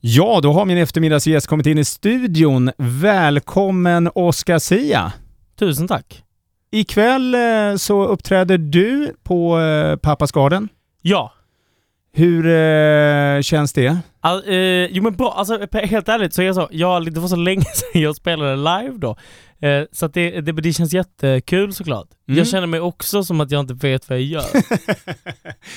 Ja, då har min eftermiddagsgäst kommit in i studion. Välkommen Oscar Sia. Tusen tack. Ikväll eh, så uppträder du på eh, Pappas Garden. Ja. Hur eh, känns det? All, eh, jo men bra, alltså helt ärligt så är jag så, jag, det var så länge sedan jag spelade live då. Eh, så att det, det, det känns jättekul såklart. Mm. Jag känner mig också som att jag inte vet vad jag gör.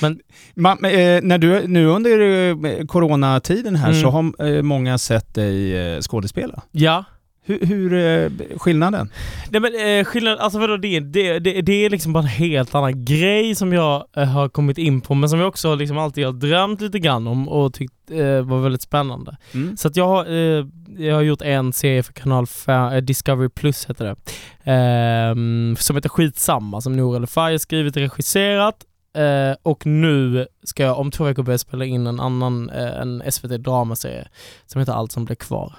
men, Ma, eh, när du, nu under eh, coronatiden här Mm. så har eh, många sett dig eh, skådespela. ja. Hur, hur eh, skillnaden? Nej men eh, skillnad, alltså vadå det, det, det, det är liksom bara en helt annan grej som jag eh, har kommit in på men som jag också liksom alltid har drömt lite grann om och tyckt eh, var väldigt spännande. Mm. Så att jag, har, eh, jag har gjort en serie för kanal fa- eh, Discovery Plus heter det. Ehm, som heter Skitsamma som Nour El Fay har skrivit och regisserat. Eh, och nu ska jag om två veckor börja spela in en annan, eh, en SVT dramaserie som heter Allt som blev kvar.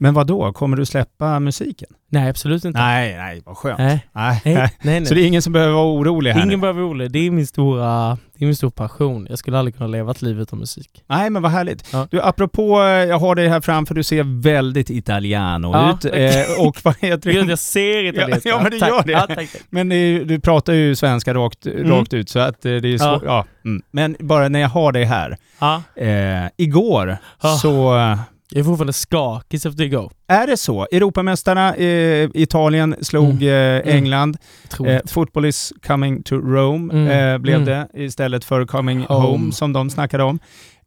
Men vad då? kommer du släppa musiken? Nej absolut inte. Nej, nej, vad skönt. Nej. Nej. Nej, nej. Så det är ingen som behöver vara orolig här Ingen nu? behöver vara orolig. Det är min stora, det är min stora passion. Jag skulle aldrig kunna leva ett liv utan musik. Nej, men vad härligt. Ja. Du, apropå, eh, jag har dig här framför, du ser väldigt italiano Ja, ut. tack. Eh, och vad heter det? jag ser italienska. Ja, ja, men det tack. gör det. Ja, tack, tack. Men det, du pratar ju svenska rakt, rakt ut, så att eh, det är svårt. Ja. Mm. Men bara när jag har dig här. Eh, igår så eh, Jag är fortfarande skakig efter igår. är det så. Europamästarna, eh, Italien slog eh, England. Otroligt. Eh, football is coming to Rome Mm. eh, blev Mm. det istället för coming home, Home. som de snackade om.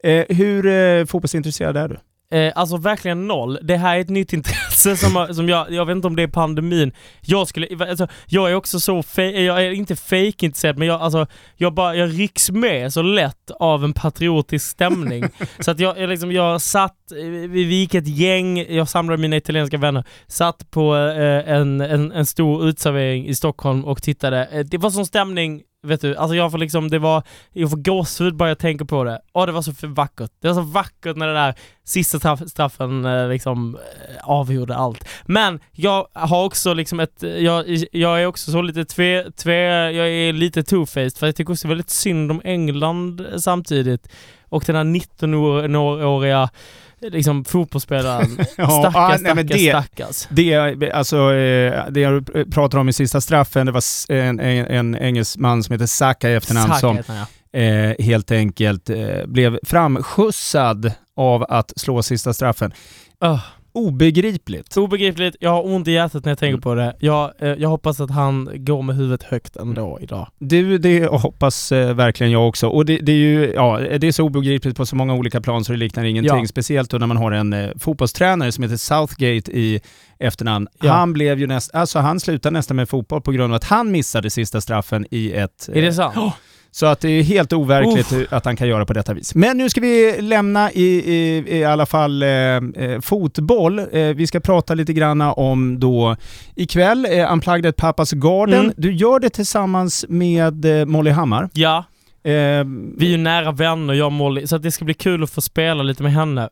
Eh, hur eh, fotbollsintresserad är du? Eh, alltså verkligen noll. Det här är ett nytt intresse som, har- som jag, jag vet inte om det är pandemin. Jag skulle, alltså, jag är också så, fe- jag är inte fake-intresserad men jag, alltså, jag, bara, jag rycks med så lätt av en patriotisk stämning. så att jag, jag, liksom, jag satt, eh, vi vi gick ett gäng, jag samlade mina italienska vänner, satt på eh, en, en, en stor utservering i Stockholm och tittade. Eh, det var sån stämning Vet du, alltså jag får liksom, det var, jag får gåshud bara jag tänker på det. Åh det var så vackert. Det var så vackert när den där sista straff, straffen eh, liksom eh, avgjorde allt. Men jag har också liksom ett, jag, jag är också så lite tve, tve jag är lite two-faced för jag tycker också väldigt synd om England eh, samtidigt. Och den här 19-åriga liksom fotbollsspelaren. Ja, stackars, ah, stackars, det- stackars. Det, alltså, eh, det jag pratar om i sista straffen, det var en, en, en engelsman som heter Saka i efternamn som ja. eh, helt enkelt eh, blev framskjutsad av att slå sista straffen. Öh. Obegripligt. Obegripligt, jag har ont i hjärtat när jag tänker Mm. på det. Jag, eh, jag hoppas att han går med huvudet högt ändå idag. Du, det hoppas eh, verkligen jag också. Och det, det är ju, ja, det är så obegripligt på så många olika plan så det liknar ingenting. Ja. Speciellt då när man har en eh, fotbollstränare som heter Southgate i efternamn. Ja. Han blev ju näst, alltså han slutade nästan med fotboll på grund av att han missade sista straffen i ett... Är det eh, sant? Så att det är helt overkligt hur- att han kan göra på detta vis. Men nu ska vi lämna i, i, i alla fall eh, eh, fotboll. Eh, vi ska prata lite grann om då ikväll, eh, Unplugged at Pappas Garden. Mm. Du gör det tillsammans med eh, Molly Hammar. Ja, Eh, vi är ju nära vänner jag och Molly, så att det ska bli kul att få spela lite med henne.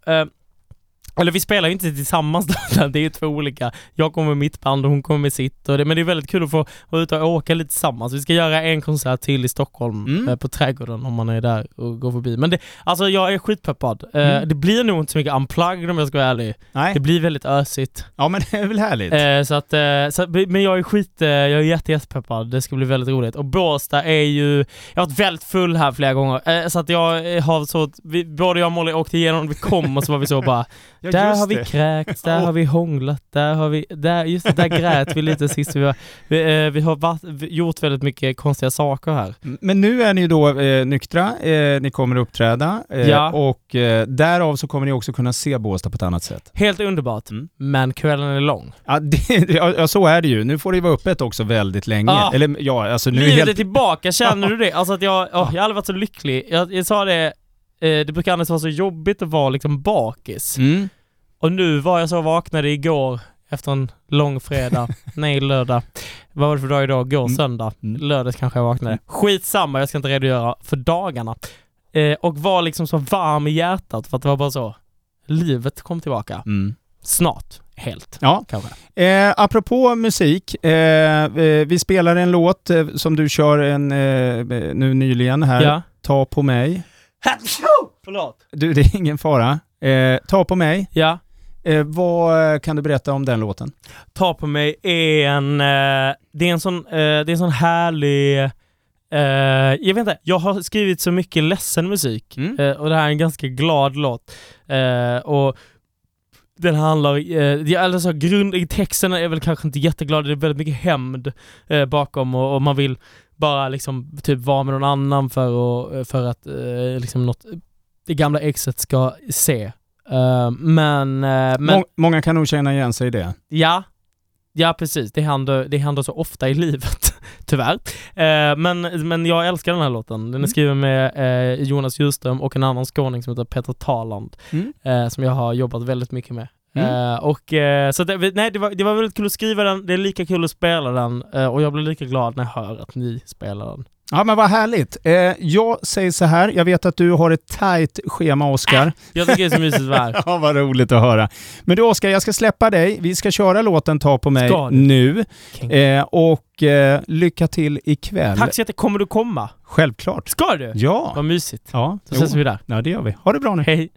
Eller vi spelar ju inte tillsammans, det är ju två olika. Jag kommer med mitt band och hon kommer med sitt. Och det, men det är väldigt kul att få vara ute och åka lite tillsammans. Vi ska göra en konsert till i Stockholm Mm. eh, på Trädgården om man är där och går förbi. Men det, alltså jag är skitpeppad. Eh, Mm. Det blir nog inte så mycket unplugged om jag ska vara ärlig. nej, Det blir väldigt ösigt. ja men det är väl härligt. Eh, så att, så, men jag är skit, jag är jätte, jättepeppad. Det ska bli väldigt roligt. Och Båstad är ju, jag har varit väldigt full här flera gånger. Så att jag har så, vi, både jag och Molly åkte igenom, vi kom och så var vi så bara Ja, Där har vi det. kräkts, där har vi hånglat, där har vi, där, just det, där grät vi lite sist vi var, vi, eh, vi har varit, gjort väldigt mycket konstiga saker här. Men nu är ni då eh, nyktra, eh, ni kommer att uppträda eh, Ja. och eh, därav så kommer ni också kunna se Båstad på ett annat sätt. Helt underbart, Mm. men kvällen är lång. Ja, det, ja, så är det ju. Nu får det ju vara öppet också väldigt länge. Ja. Eller ja, alltså nu är Livet helt... är typ- tillbaka, känner du det? Alltså att jag, åh, jag har aldrig varit så lycklig. Jag, jag sa det, eh, det brukar annars vara så jobbigt att vara liksom bakis. Mm. Och nu var jag så vaknade igår efter en lång fredag, nej lördag. Vad var det för dag idag? Går Mm. söndag. Mm. Lördag kanske jag vaknade. Skitsamma, jag ska inte redogöra för dagarna. Eh, och var liksom så varm i hjärtat för att det var bara så. Livet kom tillbaka. Mm. Snart. Helt. Ja. Kanske. Eh, apropå musik, eh, eh, vi spelar en låt eh, som du kör en, eh, nu nyligen här, Ja. Ta på mig. Förlåt. Du, det är ingen fara. Eh, Ta på mig. Ja. Eh, vad kan du berätta om den låten? Ta på mig är en... Eh, det, är en sån, eh, det är en sån härlig... Eh, jag vet inte, jag har skrivit så mycket ledsen musik Mm. eh, och det här är en ganska glad låt. Eh, och den handlar, eh, alltså grund, texten är väl kanske inte jätteglad, det är väldigt mycket hämnd eh, bakom och, och man vill bara liksom typ vara med någon annan för, och, för att eh, liksom något, det gamla exet ska se. Eh, men, eh, men Må- många kan nog känna igen sig i det. Ja, ja precis. Det händer, det händer så ofta i livet, tyvärr. Eh, men, men jag älskar den här låten. Den är Mm. skriven med Jonas Djurström och en annan skåning som heter Peter Taland, Mm. som jag har jobbat väldigt mycket med. Mm. Och, så det, nej, det, var, det var väldigt kul att skriva den, det är lika kul att spela den och jag blir lika glad när jag hör att ni spelar den. Ja men vad härligt. Eh, jag säger så här, jag vet att du har ett tajt schema Oskar. Jag tycker det är så mysigt värd. Ja, vad roligt att höra. Men du Oskar, jag ska släppa dig. Vi ska köra låten Ta på mig nu. Eh, och eh, lycka till ikväll. Tack så jättemycket. Kommer du komma? Självklart. Ska du? Ja. Vad mysigt. Ja, jo. ses vi där. ja, det gör vi. Ha det bra nu. Hej.